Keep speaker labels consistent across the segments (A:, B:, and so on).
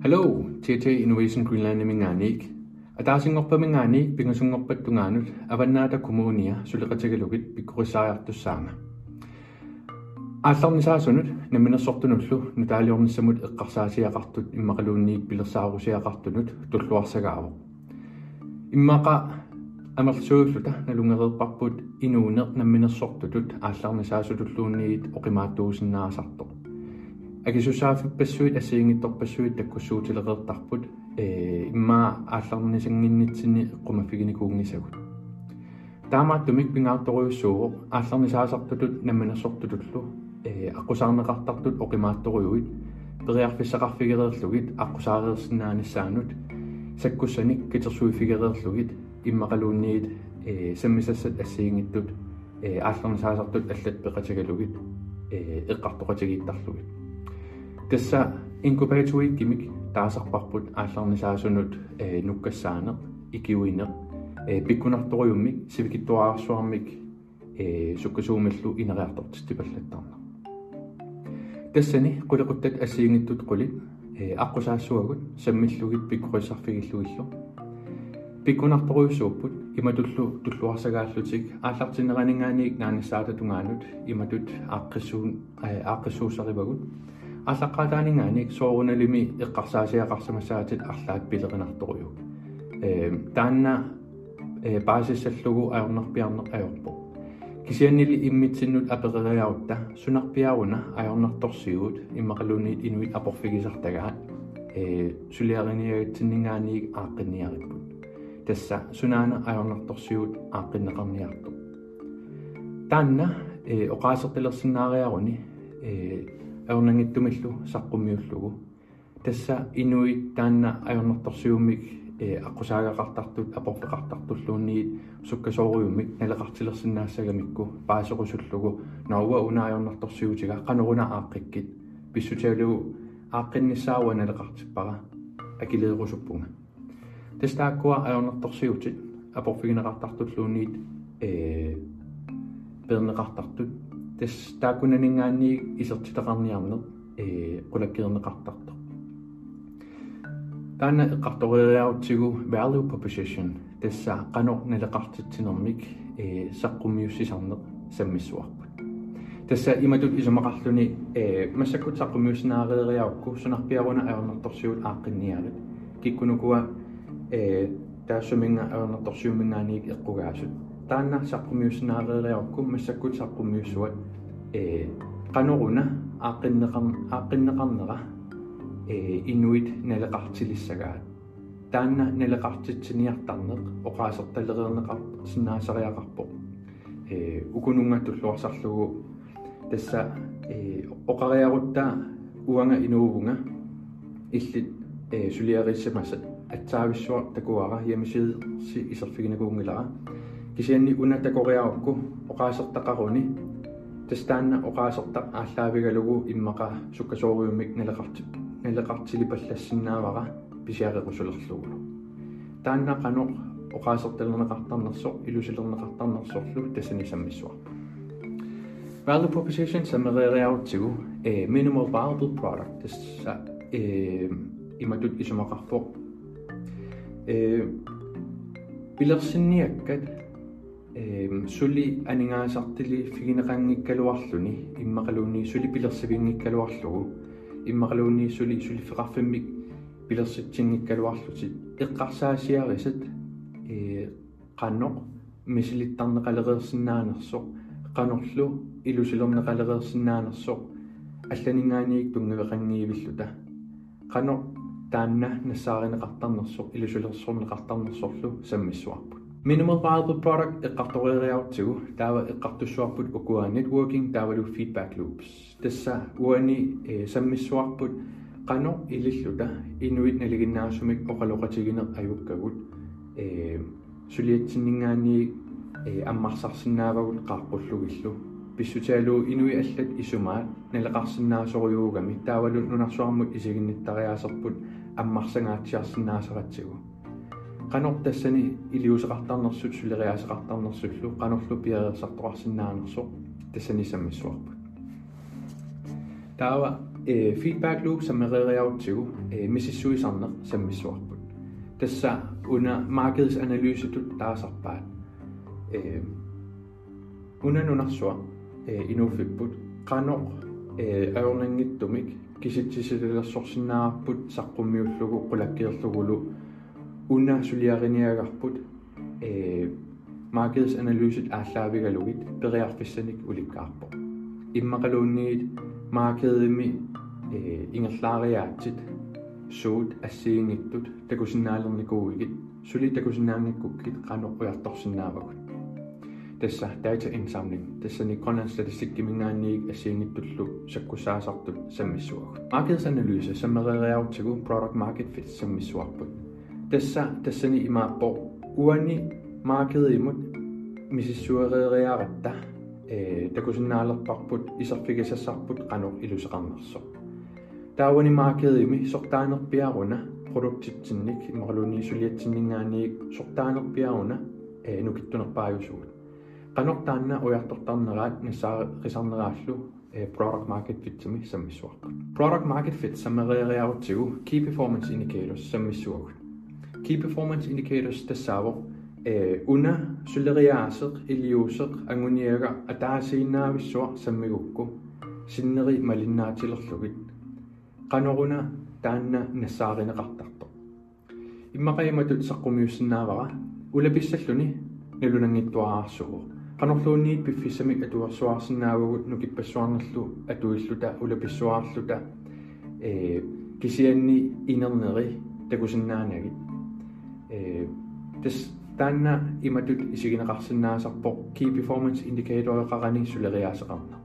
A: Hello, TT Innovation Greenland minganik. Ataasinngorpa minganik pingasungorpat tungaanut avannaata kumuunia suliqatagalugit pikkurissaajartussaanga. Aallarnisaasunut naminersortunullu nutaaliornissamut eqqarsaasiaqartut immaqaluunniit pilersaarusiaqartunut tulluarsagaavo. Immaqa амерлсууллута налунгереерпарпут инуунеқ намминерсортутут аалларнисаасутуллуунниит оқимааттуусиннаасарто акисусаафиппассуит ассиингитторпассуит таккуссуутилеқертарпут э имма аалларнисангиннитсини эққумаффигиникуунгисагут таамааттумик пингаарторуйуссууго аалларнисаасартутут намминерсортутуллу э аққусаарнеқартартут оқимаатторуйуит периарфиссақарфигереерлугит аққусаареерсинааниссаанут саккуссаник китерсуифигереерлугит иммақалуунниит э саммисассат ассиингиттут э аалларнисаасартут аллат пеқатагалугит э эққартоқатагииттарлугит тасса инкубаатуи кимик таасарпарпут аалларнисаасунут э нуккассаанер икиуинер э пиккунарториуммик сивикиттуаарсуармик э суккасуумиллу инериартортис типаллаттарна тассани кулеқуттат ассиингиттут кули э аққусаассуагут саммиллугит пиккурисарфигиллугиллу пиккунарториуссууппут иматуллу туллуарсагааллутик ааллартинеранингааниг нааннассаата тунгаанут иматут аққиссуун аққиссуусаривагут ааллаққаатаанингааниик сооруналими эққарсаасиақарсамассаатит арлаат пилеринарторуйу э таанна э баасиссаллугу аёрнарпиарнеқ аёрпо кисианнили иммитсиннут аперериарутта сунарпиаруна аёрнарторсиут иммақалуниит инуит апорфигисартагаат э сулиариниагатсиннingaaниик ааққинниариппут тасса сунаана аёрнарторсиут ааққиннеқарниарту таанна э оқаасертилерсинаариаруни э аёрнангиттумиллу саққуммиуллугу тасса инуит таанна аёрнарторсиуммик э аққусаагақартартут апорфеқартартуллуунниит суккасооруйуммик налеқартилерсинаассагамикку паасеқусуллугу науа унааёрнарторсиутига қанеруна ааққиккит писсутиалугу ааққиннissaауа налеқартиппара акилеерусуппунга тестааккуа аёрнерторсиутит апорфигинеқартартуллуунниит э пернеқартартут тас тааккунанингаанниик исертитеқарниарнеқ э қулаккернеқартарто таана эққарториаутсигу value proposition тасса қано налеқартитсинермик э саққумиуссисарнеқ саммиссуарпут тасса иматут исумақарлуни э массаккут саққумиуссинаареериаукку сунарпиаруна аёрнерторсиут ааққинниарит киккунукуа э таассуминга аернерторсиумингааниг эққугаасут таанна саққумиуснаареериаркум массаккут саққумиуссуат э каноруна ааққиннеқар ааққиннеқарнера э инуит налеқартилиссагаат таанна налеқартитсиниартарнеқ оқаасерталереернеқар синнаасариақарпо э укунунгаттуллуарсарлугу тасса э оқариарутта уанга инуувунга иллит э сулиариссамасат атсаависсуа такуара ямисид си исерфигинагуунгилара кисианни уна такориарукку оқаасертақаруни тастаанна оқаасертақ ааллаавигалугу иммақа суккасоориуммик налеқарти налеқартили паллассиннаавара писиарерусулерлугулу таанна қаноқ оқаасерталернеқартарнерсоқ илусилернеқартарнерсорлу тассани саммиссуарпу value proposition саммерериарутсигу э minimal viable product тасса э иматут исумақарфоқ э пилерсинниаккат эм сули анигаасартили фигинеқангиккалуарлүни иммақалуунни сули пилерсивингиккалуарлугу иммақалуунни сули сулиффеқарфиммик пилерситсингиккалуарлутит эққарсаасиарисат э қанноқ мисилиттарнеқалериерсинаанерсоқ қанорлу илусилернеқалериерсинаанерсоқ алланингаанигик тунгавеқангиивиллута қаноқ таанна нассааринеқартарнерсоқ илусилерсорнеқартарнерсорлу саммиссуарпут minimal viable product iqqartoriariartugu taava iqqartussuarput ukua networking taavalu feedback loops. Tassa uani e, sammissuarput qano ililluta. Inuit naliginnaasumik oqaloqatigine ayukkagut ee suliatsinningaanni ee аммарсарсинаавагут qaarqullugillu писсутиалу инуи аллат исумаат налеқарсинаасориуугами таавалу нунарсуармут исигинниттариаасерпут аммарсангаатсиарсинаасератсигу qanor tassani iliuseqartarnerсут сулериаасеқартарнерсуллу qanorlu piareersartoqarsinnaanерсоқ тассани саммиссуарпут таава feedback loop sammereeriarutigu mississuisarneq sammissuarput tassa una markedsanalysetut taasarpaat unanunarsua inuuffipput qanoq ajornangittumik kisitsisilersorsinnaarput saqqummiullugu qulakkiерlugulu una suliariniagarput markedsanalyset ааллаавигалугит периарфиссаник уликкаарпо иммақалуунниит маркедими э ингерлаариаатсит суут ассиингиттут такусиннаалерникуугит сули такусиннаангаккуккит qaноққуярторсинаавагут тасса data insamling тассани Grønland statistik кимингаанниик ассиингиттуллу саккусаасартут саммиссуагут markedsanalyse саммерериартигу product market fit саммиссуарпут тасса тассани имааппо уани markedet imut мисиссуерериаратта э такусиннаалерпарпут исерфигисассарпут канор илусеқарнерсо таавани маркеди ми сортаанерпиаруна продуктитсинник имаралуни сулиатсиннингаанниик сортаанерпиаруна э нукиттунерпаажусуут канортаанна уяртортарнераат нассаа рисарнерааллу э product market fit сами саммиссуарпут product market fit саммериариарутсигу key performance indicators саммиссуагут key performance indicators тассаавоо una suleriaaseq iliuseq anguniaga ataasiinnaavissua sammigukku sinneri malinnaatilerlugit qanoruna taanna nassaaриneqartarto иммақаиматут саққумиуссинаавара улаписсаллуни налунангиттуараарсугу qanorluunniit piffissamik atuarsuarsinnaavugут nukipпассуарнерлу атуиллута улаписсуаарлута э кисианни инернери такусиннаанагит э тас таанна иматут исигинеқарсинаасарпоқ key performance indicator еқарани сулериаасеқарна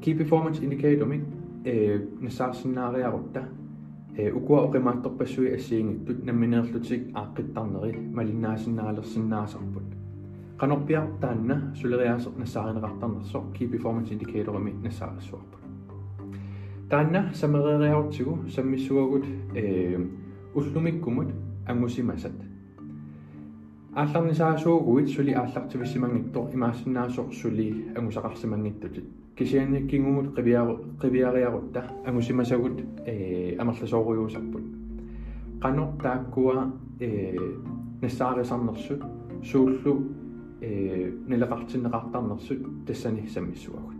A: key performance indicator ми э нассаарсинаариарутта э укуа оқимаатторпассуи ассиингиттут намминеерлутик ааққиттарнери малиннаасиннаалерсинаасарпут qanорпиар таанна сулериаасеқ нассааринеқартарнерсо key performance indicator ми нассаарассуарпут таанна самерериарутсигу саммиссуагут э уллумиккумут ангусимасат аалларнисаасуугуит сули ааллартивиссимангиттор имаассиннаасор сули ангусақарсимангиттутит кисианниккингумут қивиару қивиариарутта ангусимасагут э амерласоориусарпут қано тааккуа э нассаарисарнерсут сууллу э нелеқартиннеқартарнерсут тассани саммиссуагут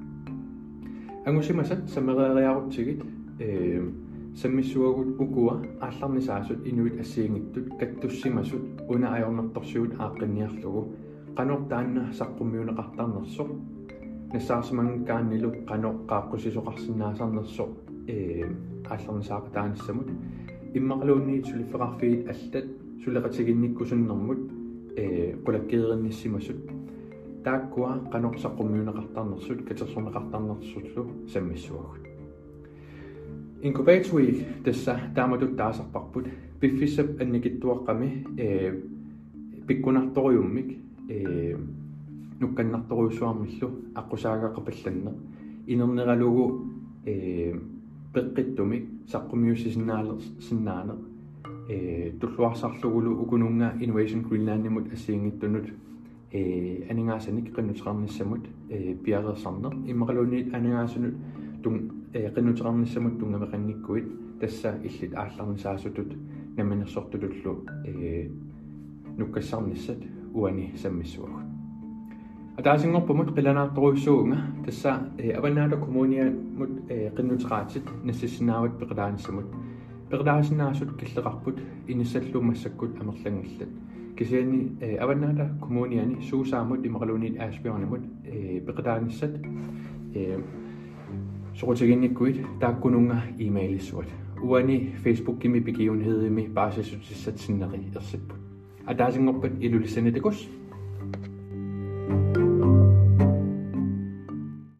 A: ангусимасат самерериарутсигит э саммиссуагут укуа аалларнисаасут инуит ассиингиттут каттуссимасут уна аёрнэрторсуут ааққинниарлугу qanor taanna saqqummiuneqartarnersoq нассаарсимангкааннилу qano qaaqqusisuqarsinnaasarnersoq э аалларнисаақ тааниссамут иммақалуунниит сулиффеқарфигит аллат сулеқатигинниккусуннэрмут э qulakkierinnissimasut тааккуа qanor saqqummiuneqartarnersut катерсорнеқартарнерсуллу саммиссуагут incubatorui tassa taamatut taasarparput piffissap annikittuaqqami ee pikkunartoriummik ee nukkanartoriussuarmillu аққусаагаққапалланне инернераlugu ee пеққиттумик саққумиуссисиннаалер синнаанеқ ee туллуарсарлугулу укунунга innovation greenland-имут ассиингиттунут. Ee анингаасаник qinnuteqarnissamut ee piareersarner иммақалуунниит анингаасунут тун qinnuteqarnissamut tungameqanngikkuit тасса иллит аалларнисаасутут наминерсортулуллу э нуккассарниссат уани саммиссуагут атаасингорпумут qilanaartoruissuunga тасса э аваннаата коммуниамут э qinnuteqaatит нассиссинаават пеқилааниссамут пеқилаасинаасут киллеқарпут инисаллумассаккут амерлангиллат кисиани э аваннаата коммуниани суусаамут имақалуунит аасбиорнимут э пеқилааниссат э Sorotsegenikuit taakkununga imailisuat. Uani Facebook-kimi begivenhed med basis til satsinari og sæt på. Og der er sådan op en illulisendetekos.